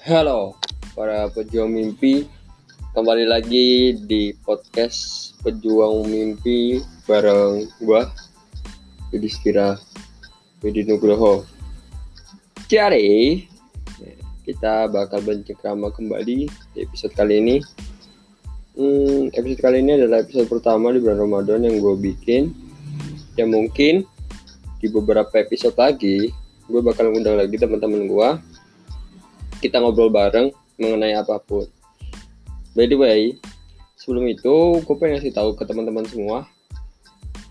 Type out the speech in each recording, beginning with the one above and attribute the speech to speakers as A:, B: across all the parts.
A: Halo para pejuang mimpi. Kembali lagi di podcast Pejuang Mimpi Bareng gua Yudhistira Widi Nugroho Jadi Kita bakal bercengkrama kembali di episode kali ini. Hmm, Episode kali ini adalah episode pertama di bulan Ramadan yang gue bikin. Ya mungkin di beberapa episode lagi gue bakal ngundang lagi teman-teman gue kita ngobrol bareng mengenai apa pun. By the way, sebelum itu gue pengen ngasih tahu ke teman-teman semua.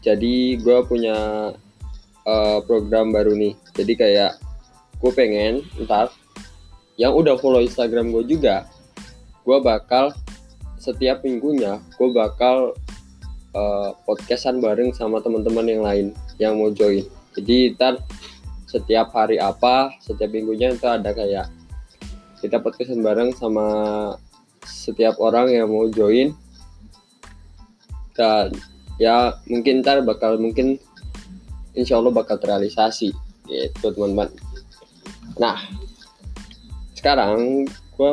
A: Jadi gue punya uh, program baru nih. Jadi kayak gue pengen ntar yang udah follow Instagram gue juga, gue bakal setiap minggunya gue bakal uh, podcastan bareng sama teman-teman yang lain yang mau join. Jadi ntar setiap hari apa, setiap minggunya itu ada kayak kita podcastan bareng sama setiap orang yang mau join. Dan ya mungkin ntar bakal mungkin insya Allah bakal terrealisasi gitu teman-teman. Nah sekarang gue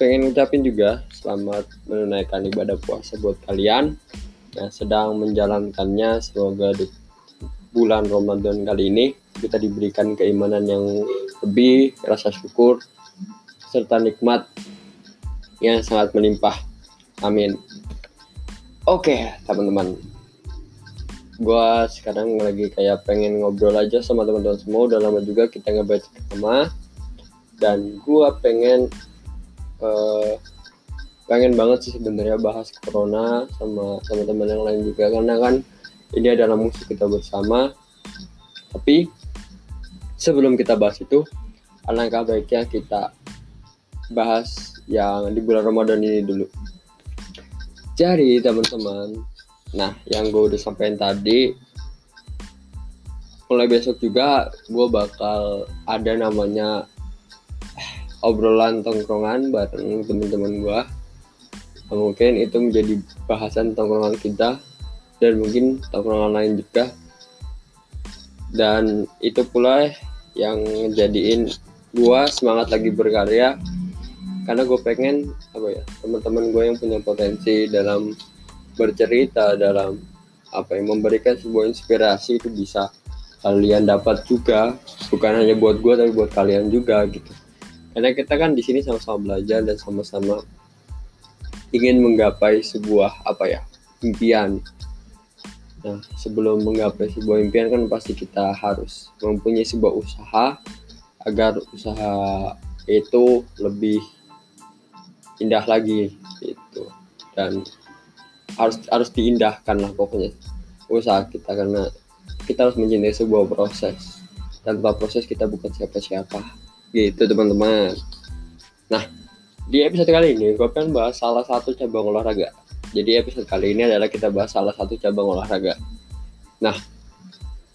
A: pengen ngucapin juga selamat menunaikan ibadah puasa buat kalian yang sedang menjalankannya. Semoga di bulan Ramadan kali ini kita diberikan keimanan yang lebih rasa syukur serta nikmat yang sangat melimpah. Amin. Oke, teman-teman. Gua sekarang lagi kayak pengen ngobrol aja sama teman-teman semua. Udah lama juga kita ngebaca sama dan gua pengen uh, pengen banget sih sebenarnya bahas corona sama teman-teman yang lain juga karena kan ini adalah musuh kita bersama. Tapi sebelum kita bahas itu, alangkah baiknya kita bahas yang di bulan Ramadan ini dulu. Jadi teman-teman, nah yang gue udah sampaikan tadi, mulai besok juga gue bakal ada namanya obrolan tongkrongan bareng teman-teman gue. Nah, mungkin itu menjadi bahasan tongkrongan kita dan mungkin tongkrongan lain juga. Dan itu pula yang jadiin gue semangat lagi berkarya karena gue pengen apa ya teman-teman gue yang punya potensi dalam bercerita dalam apa yang memberikan sebuah inspirasi itu bisa kalian dapat juga. Bukan hanya buat gue tapi buat kalian juga gitu. Karena kita kan di sini sama-sama belajar dan sama-sama ingin menggapai sebuah apa ya impian. Nah sebelum menggapai sebuah impian kan pasti kita harus mempunyai sebuah usaha agar usaha itu lebih indah lagi gitu. Dan harus harus diindahkan lah pokoknya usaha kita karena kita harus mencintai sebuah proses. Tanpa proses kita bukan siapa-siapa. Gitu teman-teman. Nah di episode kali ini gue pengen bahas salah satu cabang olahraga. Jadi episode kali ini adalah kita bahas salah satu cabang olahraga. Nah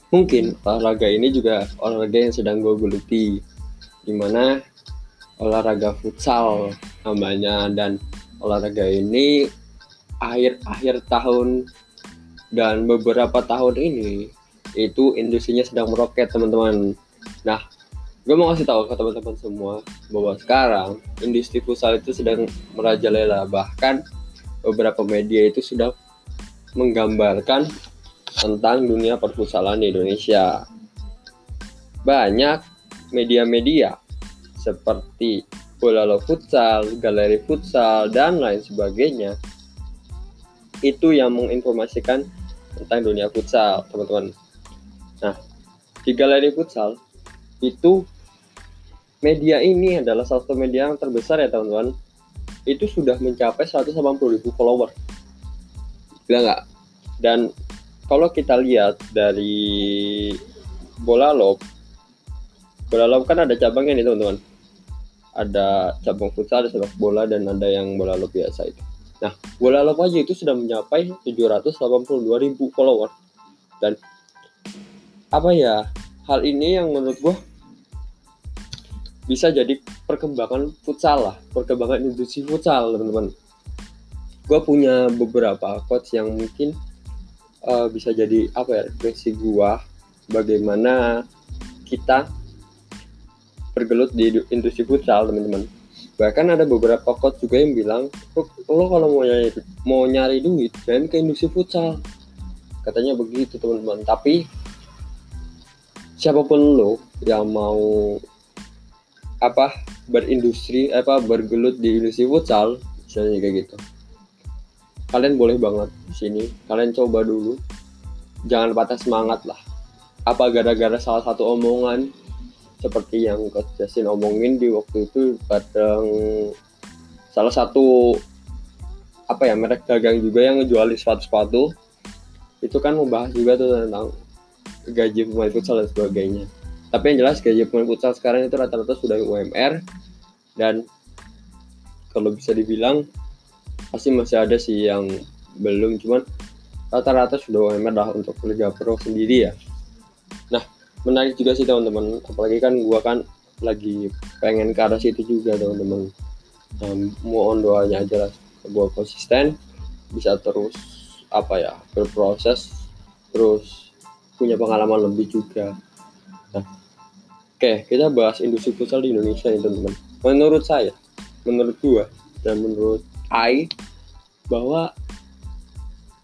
A: mungkin olahraga ini juga olahraga yang sedang gue geluti di mana olahraga futsal namanya dan olahraga ini akhir-akhir tahun dan beberapa tahun ini itu industrinya sedang meroket teman-teman. Nah, gue mau kasih tahu ke teman-teman semua bahwa sekarang industri futsal itu sedang merajalela bahkan beberapa media itu sudah menggambarkan tentang dunia perfutsalan di Indonesia. Banyak media-media seperti bola lo futsal, galeri futsal, dan lain sebagainya itu yang menginformasikan tentang dunia futsal, teman-teman. Nah, di galeri futsal itu media ini adalah salah satu media yang terbesar ya, teman-teman. Itu sudah mencapai 180 ribu follower. Gila nggak? Dan kalau kita lihat dari bola lob, bola lob kan ada cabangnya nih, teman-teman ada cabang futsal, ada sepak bola dan ada yang bola lob biasa itu. Nah, bola lob aja itu sudah mencapai 782 ribu follower. Dan apa ya, hal ini yang menurut gue bisa jadi perkembangan futsal lah, perkembangan industri futsal teman-teman. Gue punya beberapa coach yang mungkin uh, bisa jadi apa ya, refleksi gue bagaimana kita bergelut di industri futsal teman-teman. Bahkan ada beberapa coach juga yang bilang lo kalau mau nyari mau nyari duit jangan ke industri futsal. Katanya begitu teman-teman. Tapi siapa pun lo yang mau apa berindustri apa bergelut di industri futsal misalnya kayak gitu. Kalian boleh banget di sini. Kalian coba dulu. Jangan patah semangat lah. Apa gara-gara salah satu omongan seperti yang Coach Justin omongin di waktu itu kadang salah satu apa ya merek dagang juga yang ngejual sepatu-sepatu. Itu kan membahas juga tuh tentang gaji pemain futsal dan sebagainya. Tapi yang jelas gaji pemain futsal sekarang itu rata-rata sudah UMR dan kalau bisa dibilang pasti masih ada sih yang belum. Cuman rata-rata sudah UMR dah untuk Liga Pro sendiri ya. Nah menarik juga sih teman-teman. Apalagi kan gua kan lagi pengen ke arah situ juga teman-teman. Nah, mohon doanya aja lah. Sebuah konsisten bisa terus apa ya berproses terus punya pengalaman lebih juga. Nah oke kita bahas industri futsal di Indonesia nih teman-teman. Menurut saya menurut gua dan menurut I bahwa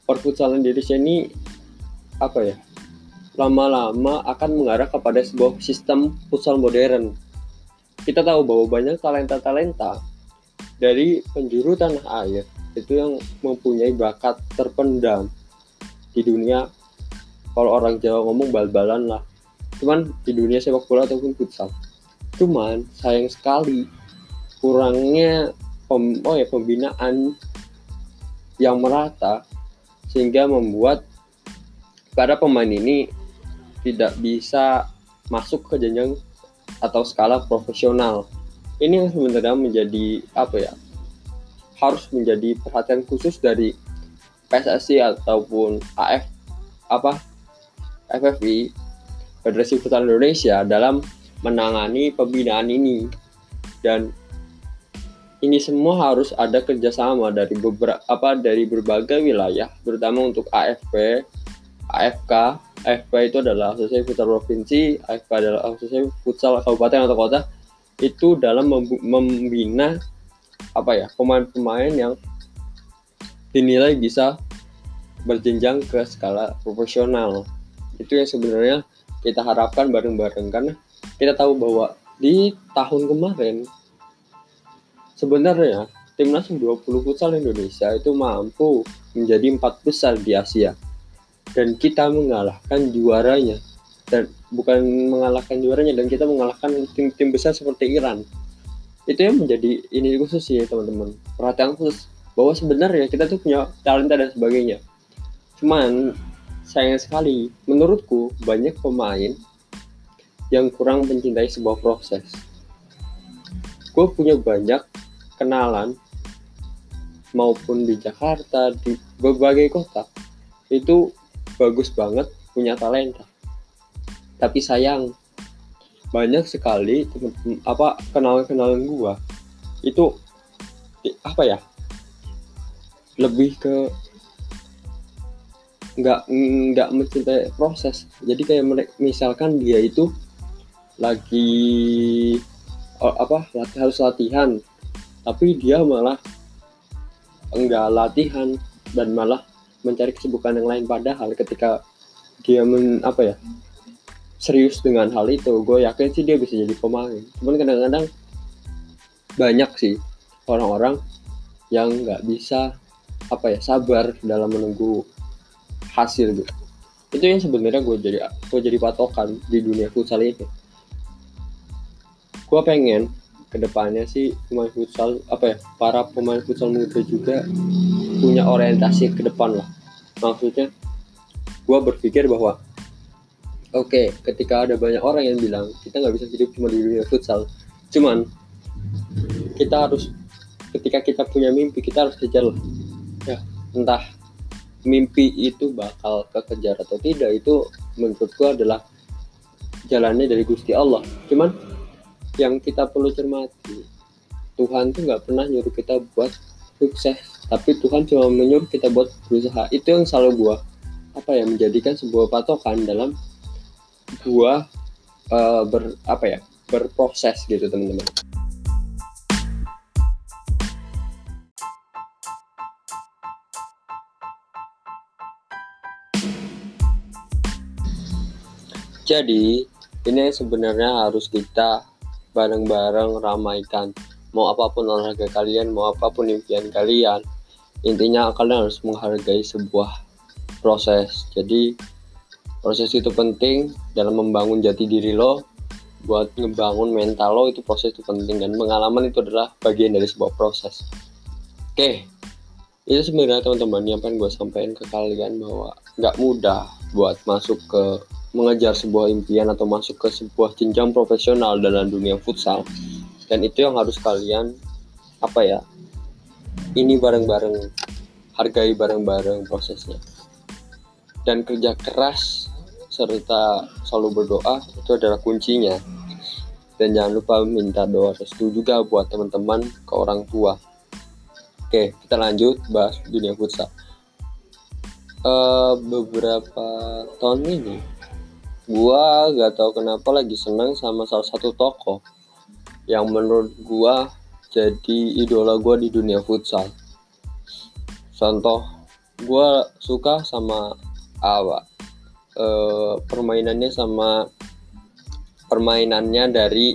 A: perfutsalan di Indonesia ini apa ya lama-lama akan mengarah kepada sebuah sistem futsal modern. Kita tahu bahwa banyak talenta-talenta dari penjuru tanah air itu yang mempunyai bakat terpendam di dunia. Kalau orang Jawa ngomong bal-balan lah. Cuman di dunia sepak bola ataupun futsal. Cuman sayang sekali kurangnya pem, oh ya pembinaan yang merata sehingga membuat para pemain ini tidak bisa masuk ke jenjang atau skala profesional. Ini yang sebenarnya menjadi apa ya? Harus menjadi perhatian khusus dari PSSI ataupun AF apa FFI Federasi Futsal Indonesia dalam menangani pembinaan ini dan ini semua harus ada kerjasama dari beberapa apa dari berbagai wilayah terutama untuk AFP, AFK, AFK itu adalah Asosiasi Futsal Provinsi, AFK adalah Asosiasi Futsal Kabupaten atau Kota itu dalam membina apa ya pemain-pemain yang dinilai bisa berjenjang ke skala profesional. Itu yang sebenarnya kita harapkan bareng-bareng karena kita tahu bahwa di tahun kemarin sebenarnya timnas 20 futsal Indonesia itu mampu menjadi empat besar di Asia dan kita mengalahkan juaranya. Dan bukan mengalahkan juaranya dan kita mengalahkan tim-tim besar seperti Iran. Itu yang menjadi ini khusus sih teman-teman. Perhatian khusus. Bahwa sebenarnya kita tuh punya talenta dan sebagainya. Cuman sayang sekali menurutku banyak pemain yang kurang mencintai sebuah proses. Gue punya banyak kenalan maupun di Jakarta di berbagai kota. Itu bagus banget punya talenta. Tapi sayang banyak sekali temen, apa kenalan-kenalan gua. Itu apa ya lebih ke nggak nggak mencintai proses. Jadi kayak misalkan dia itu lagi apa lati, harus latihan tapi dia malah enggak latihan dan malah mencari kesibukan yang lain. Padahal ketika dia men apa ya serius dengan hal itu gue yakin sih dia bisa jadi pemain. Cuman kadang-kadang banyak sih orang-orang yang nggak bisa apa ya sabar dalam menunggu hasil gitu. Itu yang sebenarnya gue jadi gue jadi patokan di dunia futsal ini. Gue pengen ke depannya sih pemain futsal apa ya para pemain futsal muda juga punya orientasi ke depan lah. Maksudnya gue berpikir bahwa oke okay, ketika ada banyak orang yang bilang kita nggak bisa hidup cuma di dunia futsal. Cuman kita harus ketika kita punya mimpi kita harus kejar lah. Ya entah mimpi itu bakal kekejar atau tidak itu menurut gue adalah jalannya dari Gusti Allah. Cuman yang kita perlu cermati. Tuhan tuh nggak pernah nyuruh kita buat sukses tapi Tuhan cuma menyuruh kita buat berusaha. Itu yang selalu gua. Apa ya menjadikan sebuah patokan dalam gua uh, ber apa ya berproses gitu teman-teman. Jadi, ini sebenarnya harus kita bareng-bareng ramaikan. Mau apa pun olahraga kalian, mau apa pun impian kalian, intinya kalian harus menghargai sebuah proses. Jadi, proses itu penting dalam membangun jati diri lo, buat ngebangun mental lo itu proses itu penting dan pengalaman itu adalah bagian dari sebuah proses. Oke, itu sebenarnya teman-teman yang pengen gue sampaikan ke kalian bahwa nggak mudah buat masuk ke mengejar sebuah impian atau masuk ke sebuah jenjang profesional dalam dunia futsal. Dan itu yang harus kalian apa ya ini bareng-bareng hargai bareng-bareng prosesnya. Dan kerja keras serta selalu berdoa itu adalah kuncinya. Dan jangan lupa minta doa restu juga buat teman-teman ke orang tua. Oke kita lanjut bahas dunia futsal. Uh, beberapa tahun ini gua gak tahu kenapa lagi senang sama salah satu tokoh yang menurut gua jadi idola gua di dunia futsal. Contoh, gua suka sama apa? E, permainannya sama permainannya dari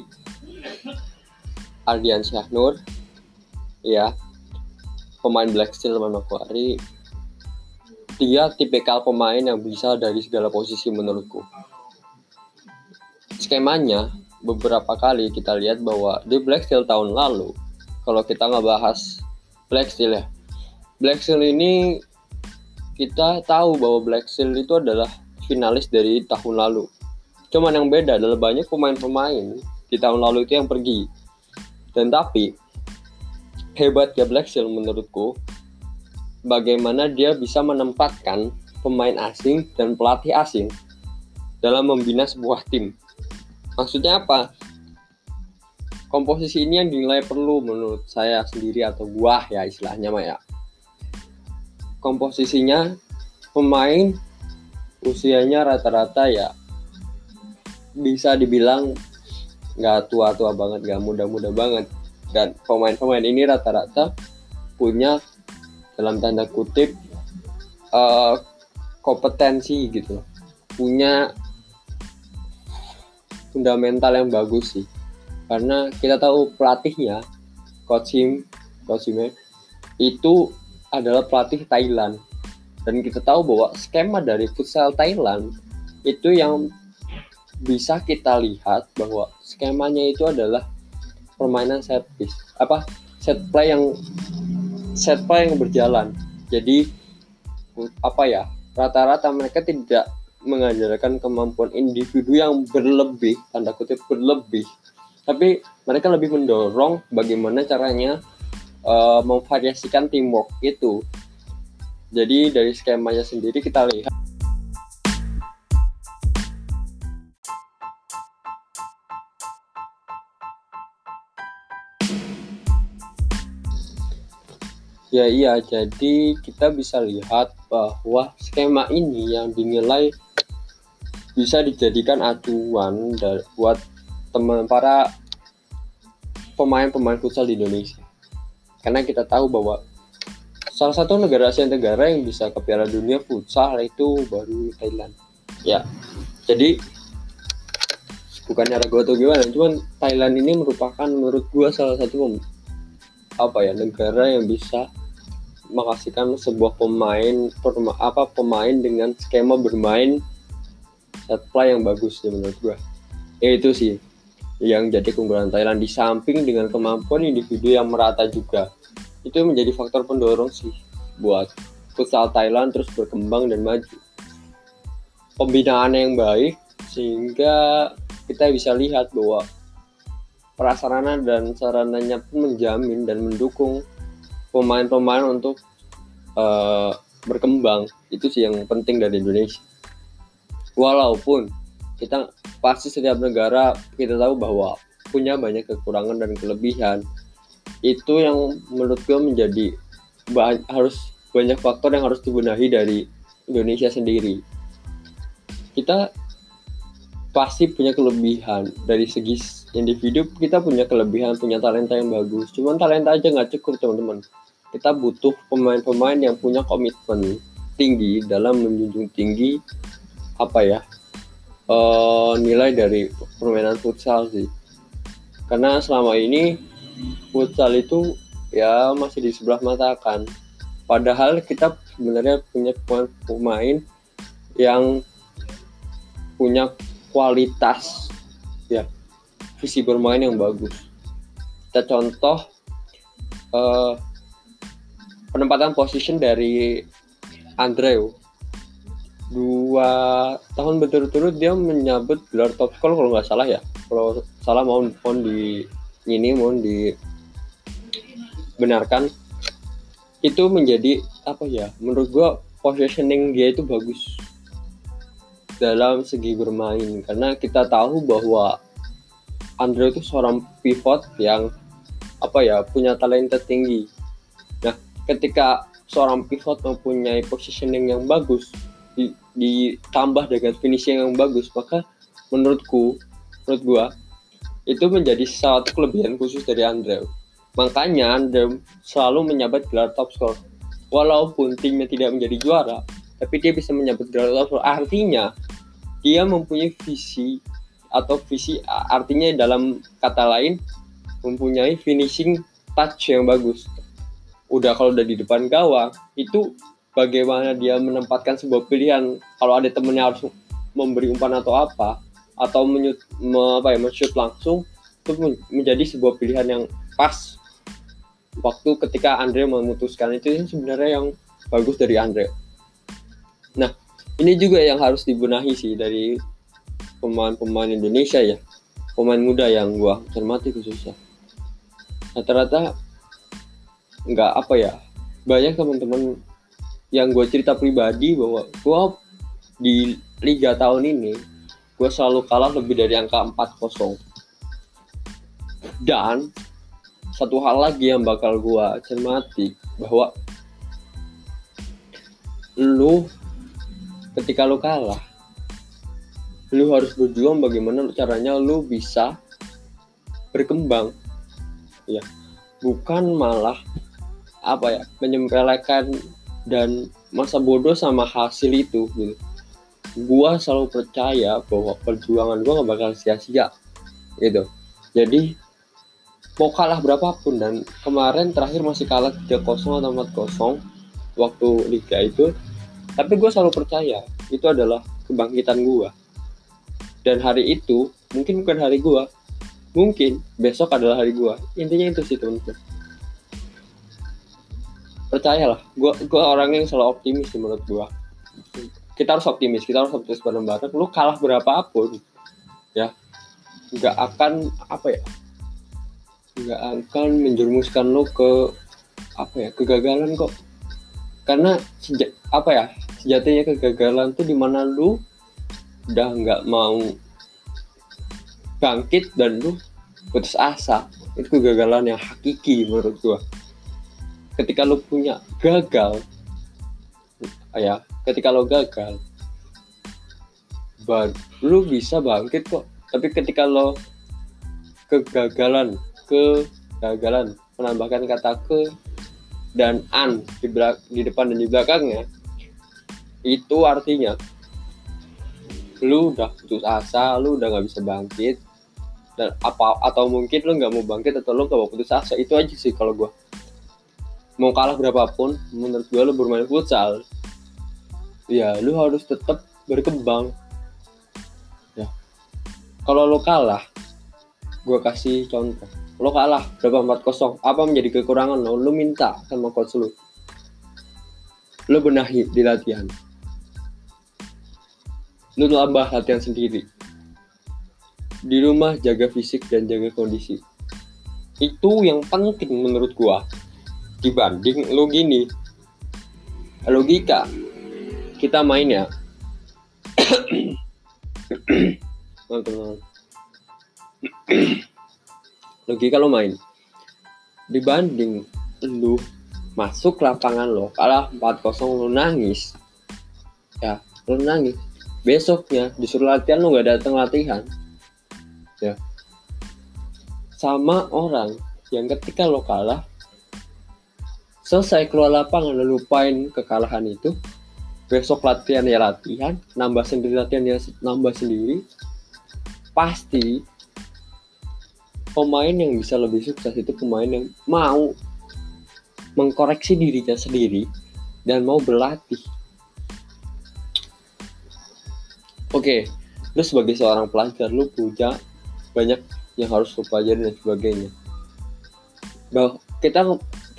A: Ardian Syahnur, ya, pemain Black Steel Manokwari. Dia tipikal pemain yang bisa dari segala posisi menurutku skemanya beberapa kali kita lihat bahwa di Black Steel tahun lalu kalau kita nggak bahas Black Steel ya Black Steel ini kita tahu bahwa Black Steel itu adalah finalis dari tahun lalu. Cuman yang beda adalah banyak pemain-pemain di tahun lalu itu yang pergi. Dan tapi hebatnya Black Steel menurutku bagaimana dia bisa menempatkan pemain asing dan pelatih asing dalam membina sebuah tim Maksudnya apa? Komposisi ini yang dinilai perlu menurut saya sendiri atau gua ya istilahnya mah ya. Komposisinya pemain usianya rata-rata ya bisa dibilang nggak tua-tua banget, nggak muda-muda banget. Dan pemain-pemain ini rata-rata punya dalam tanda kutip uh, kompetensi gitu, punya fundamental yang bagus sih. Karena kita tahu pelatihnya coach him coach him itu adalah pelatih Thailand. Dan kita tahu bahwa skema dari futsal Thailand itu yang bisa kita lihat bahwa skemanya itu adalah permainan set piece apa set play yang set play yang berjalan. Jadi apa ya rata-rata mereka tidak mengajarkan kemampuan individu yang berlebih tanda kutip berlebih. Tapi mereka lebih mendorong bagaimana caranya uh, memvariasikan teamwork itu. Jadi dari skemanya sendiri kita lihat. Ya iya, jadi kita bisa lihat bahwa skema ini yang dinilai bisa dijadikan acuan buat teman para pemain-pemain futsal di Indonesia. Karena kita tahu bahwa salah satu negara Asia Tenggara yang bisa ke Piala Dunia futsal itu baru Thailand. Ya, jadi bukannya ragu atau gimana, cuman Thailand ini merupakan menurut gua salah satu apa ya negara yang bisa menghasilkan sebuah pemain apa pemain dengan skema bermain set play yang bagus ya menurut gue ya itu sih yang jadi keunggulan Thailand. Di samping dengan kemampuan individu yang merata juga itu menjadi faktor pendorong sih buat futsal Thailand terus berkembang dan maju. Pembinaan yang baik sehingga kita bisa lihat bahwa prasarana dan sarananya pun menjamin dan mendukung pemain-pemain untuk uh, berkembang. Itu sih yang penting dari Indonesia walaupun kita pasti setiap negara kita tahu bahwa punya banyak kekurangan dan kelebihan. Itu yang menurut gue menjadi harus banyak faktor yang harus dibenahi dari Indonesia sendiri. Kita pasti punya kelebihan. Dari segi individu kita punya kelebihan punya talenta yang bagus. Cuman talenta aja nggak cukup teman-teman. Kita butuh pemain-pemain yang punya komitmen tinggi dalam menjunjung tinggi apa ya uh, nilai dari permainan futsal sih. Karena selama ini futsal itu ya masih di sebelah mata kan. Padahal kita sebenarnya punya pemain yang punya kualitas ya visi bermain yang bagus. Kita contoh uh, penempatan position dari Andreu dua tahun berturut-turut dia menyabet gelar top score kalau nggak salah ya. Kalau salah mohon mohon di ini mohon dibenarkan. Itu menjadi apa ya? Menurut gua positioning dia itu bagus dalam segi bermain. Karena kita tahu bahwa Andre itu seorang pivot yang apa ya? Punya talenta tinggi nah ketika seorang pivot mempunyai positioning yang bagus ditambah dengan finishing yang bagus maka menurutku menurut gua itu menjadi satu kelebihan khusus dari Andre. Makanya Andre selalu menyabet gelar top score. Walaupun timnya tidak menjadi juara tapi dia bisa menyabet gelar top score. Artinya dia mempunyai visi atau visi artinya dalam kata lain mempunyai finishing touch yang bagus. Udah kalau udah di depan gawang itu bagaimana dia menempatkan sebuah pilihan kalau ada temennya harus memberi umpan atau apa atau menyut me, apa ya men-shoot langsung itu menjadi sebuah pilihan yang pas waktu ketika Andre memutuskan itu sebenarnya yang bagus dari Andre. Nah, ini juga yang harus dibenahi sih dari pemain-pemain Indonesia ya, pemain muda yang gua cermati khususnya. Rata-rata nggak apa ya, banyak teman-teman yang gue cerita pribadi bahwa gue di liga tahun ini gue selalu kalah lebih dari angka 4-0 dan satu hal lagi yang bakal gue cermati bahwa lu ketika lu kalah lu harus berjuang bagaimana caranya lu bisa berkembang. Ya bukan malah apa ya menyempelekan dan masa bodoh sama hasil itu gitu. Gua selalu percaya bahwa perjuangan gua gak bakal sia-sia gitu. Jadi mau kalah berapapun. Dan kemarin terakhir masih kalah 3-0 atau 4-0 waktu liga itu. Tapi gue selalu percaya itu adalah kebangkitan gue dan hari itu mungkin bukan hari gue mungkin besok adalah hari gue intinya itu sih teman-teman percayalah gue gue orang yang selalu optimis sih menurut gue kita harus optimis kita harus optimis bareng-bareng lu kalah berapapun ya nggak akan apa ya nggak akan menjerumuskan lu ke apa ya kegagalan kok. Karena sejak apa ya sejatinya kegagalan tuh di mana lu udah nggak mau bangkit dan lu putus asa. Itu kegagalan yang hakiki menurut gua ketika lo punya gagal ya ketika lo gagal baru lo bisa bangkit kok. Tapi ketika lo kegagalan kegagalan menambahkan kata ke dan an di, di depan dan di belakangnya itu artinya lu udah putus asa lu udah nggak bisa bangkit. Dan apa atau mungkin lu nggak mau bangkit atau lu nggak mau putus asa itu aja sih kalau gue mau kalah berapapun menurut gue lo bermain futsal ya lu harus tetap berkembang. Ya. Kalau lo kalah gue kasih contoh. Lo kalah berapa? Empat kosong. Apa menjadi kekurangan lo lo minta sama coach lo lo benahi di latihan. Lo tambah latihan sendiri. Di rumah jaga fisik dan jaga kondisi. Itu yang penting menurut gua dibanding lu gini. Logika. Kita main ya. Logika lo main. Dibanding lu masuk lapangan lo kalah 4-0 lu nangis. Ya lu nangis. Besoknya disuruh latihan lo nggak datang latihan. Ya. Sama orang yang ketika lo kalah selesai keluar lapangan lupain kekalahan itu besok latihan ya latihan nambah sendiri latihan ya nambah sendiri pasti pemain yang bisa lebih sukses itu pemain yang mau mengkoreksi dirinya sendiri dan mau berlatih. Oke, lu sebagai seorang pelajar lu punya banyak yang harus lu pelajari dan sebagainya. Bahwa kita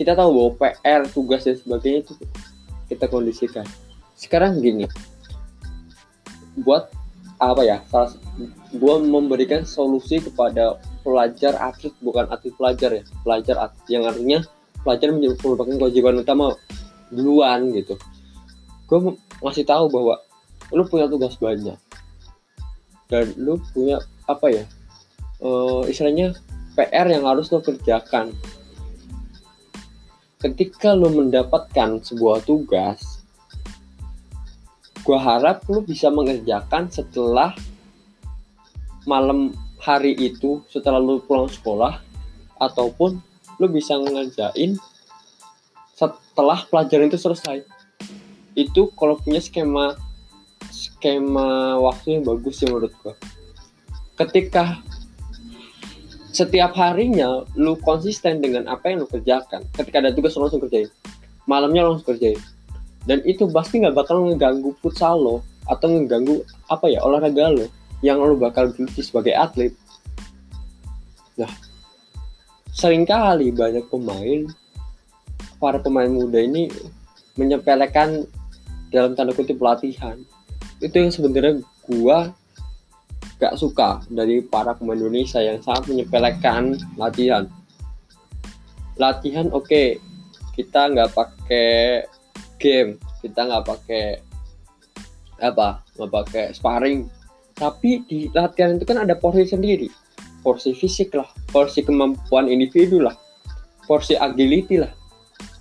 A: kita tahu bahwa PR, tugas dan sebagainya itu kita kondisikan. Sekarang gini, buat apa ya? Salah, gua memberikan solusi kepada pelajar atlet bukan atlet pelajar ya pelajar atlet, yang artinya pelajar merupakan kewajiban utama duluan gitu gue masih tahu bahwa lu punya tugas banyak dan lu punya apa ya uh, istilahnya PR yang harus lo kerjakan ketika lo mendapatkan sebuah tugas gue harap lo bisa mengerjakan setelah malam hari itu setelah lu pulang sekolah ataupun lu bisa ngerjain setelah pelajaran itu selesai. Itu kalau punya skema skema waktu yang bagus sih menurut gua. Ketika setiap harinya lu konsisten dengan apa yang lu kerjakan ketika ada tugas lu langsung kerjain malamnya langsung kerjain dan itu pasti nggak bakal ngeganggu futsal lo atau ngeganggu apa ya olahraga lo yang lo bakal geluti sebagai atlet. Nah, sering kali banyak pemain, para pemain muda ini menyepelekan dalam tanda kutip pelatihan. Itu yang sebenarnya gua gak suka dari para pemain Indonesia yang sangat menyepelekan latihan. Latihan oke, okay, kita nggak pakai game, kita nggak pakai apa, nggak pakai sparring, tapi di latihan itu kan ada porsi sendiri. Porsi fisik lah porsi kemampuan individu lah porsi agility lah.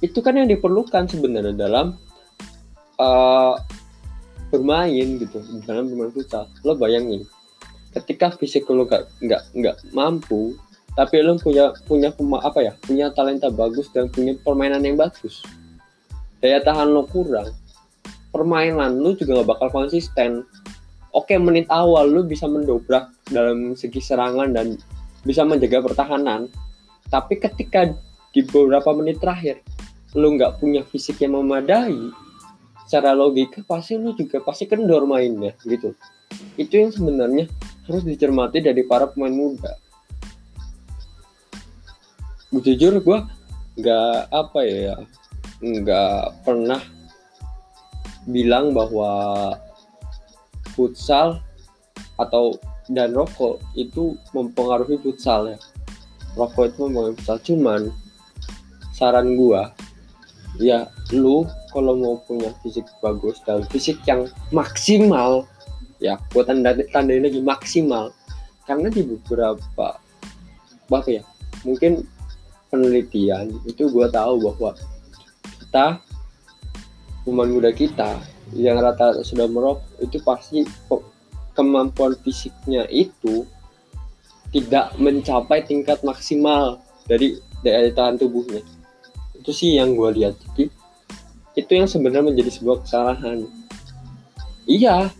A: Itu kan yang diperlukan sebenarnya dalam uh, bermain gitu dalam bermain futsal. Lo bayangin ketika fisik lo gak nggak nggak mampu tapi lo punya punya apa ya punya talenta bagus dan punya permainan yang bagus daya tahan lo kurang permainan lo juga gak bakal konsisten. Oke menit awal lu bisa mendobrak dalam segi serangan dan bisa menjaga pertahanan tapi ketika di beberapa menit terakhir lu nggak punya fisik yang memadai secara logika pasti lu juga pasti kendor mainnya gitu. Itu yang sebenarnya harus dicermati dari para pemain muda. Jujur gue nggak apa ya nggak pernah bilang bahwa futsal atau dan rokok itu mempengaruhi futsal ya. Rokok itu mempengaruhi futsal. Cuman saran gua ya lu kalau mau punya fisik bagus dan fisik yang maksimal ya buat tanda tanda ini lagi maksimal. Karena di beberapa apa ya mungkin penelitian itu gua tahu bahwa kita pemain muda kita yang rata sudah merokok itu pasti kemampuan fisiknya itu tidak mencapai tingkat maksimal dari daya tahan tubuhnya. Itu sih yang gue lihat. Jadi itu yang sebenarnya menjadi sebuah kesalahan. Iya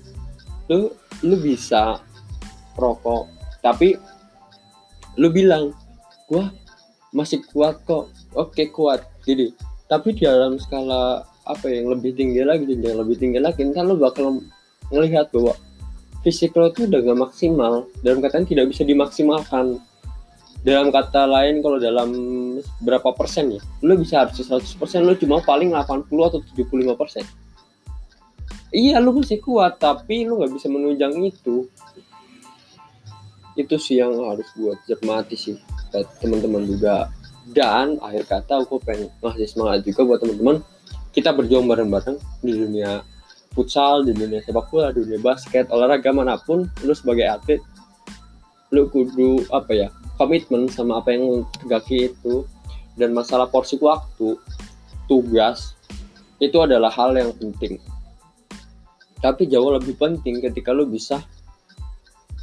A: lu lu bisa rokok tapi lu bilang gua masih kuat kok. Oke kuat. Jadi tapi di dalam skala apa yang lebih tinggi lagi yang lebih tinggi lagi kan lo bakal melihat bahwa fisik lo itu udah gak maksimal. Dalam katanya tidak bisa dimaksimalkan. Dalam kata lain kalau dalam berapa persen ya lo bisa harus 100 persen lo cuma paling 80 atau 75 persen iya lo masih kuat tapi lo nggak bisa menunjang itu. Itu sih yang harus buat cermati sih buat teman-teman juga. Dan akhir kata aku pengen ngasih semangat juga buat teman-teman. Kita berjuang bareng-bareng di dunia futsal, di dunia sepak bola, di dunia basket, olahraga mana pun, lu sebagai atlet, lu kudu apa ya, komitmen sama apa yang tegaki itu, dan masalah porsi waktu, tugas, itu adalah hal yang penting. Tapi jauh lebih penting ketika lu bisa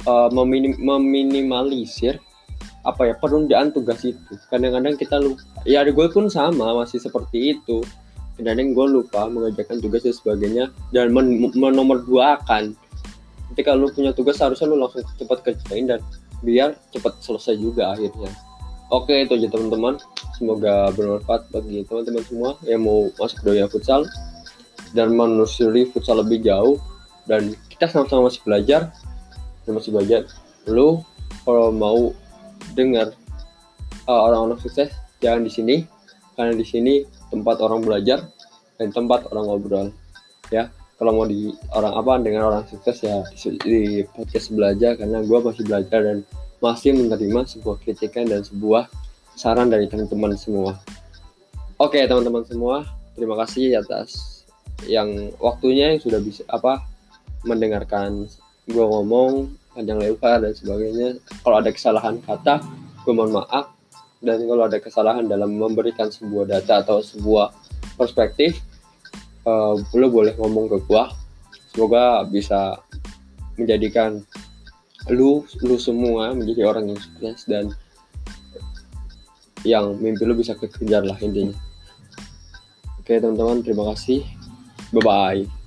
A: uh, meminim meminimalisir apa ya penundaan tugas itu. Kadang-kadang kita lu, ya gue pun sama masih seperti itu. Kadang gue lupa mengerjakan tugas dan sebagainya dan men menomor dua akan. Ketika lu punya tugas harusnya lu langsung cepat kerjain dan biar cepat selesai juga akhirnya. Oke itu aja teman-teman. Semoga bermanfaat bagi teman-teman semua yang mau masuk dunia futsal dan menelusuri futsal lebih jauh. Dan kita sama-sama masih belajar. Dan masih belajar. Lu kalau mau dengar uh, orang-orang sukses jangan di sini. Karena di sini tempat orang belajar dan tempat orang ngobrol. Ya kalau mau di orang apa dengan orang sukses ya di, di podcast belajar. Karena gue masih belajar dan masih menerima sebuah kritikan dan sebuah saran dari teman-teman semua. Oke teman-teman semua. Terima kasih atas yang waktunya yang sudah bisa apa mendengarkan gue ngomong panjang lebar dan sebagainya. Kalau ada kesalahan kata gue mohon maaf. Dan kalau ada kesalahan dalam memberikan sebuah data atau sebuah perspektif uh, lo boleh ngomong ke gua. Semoga bisa menjadikan lu lu semua menjadi orang yang sukses dan yang mimpi lu bisa kekejar lah intinya. Oke teman-teman terima kasih バイバイ。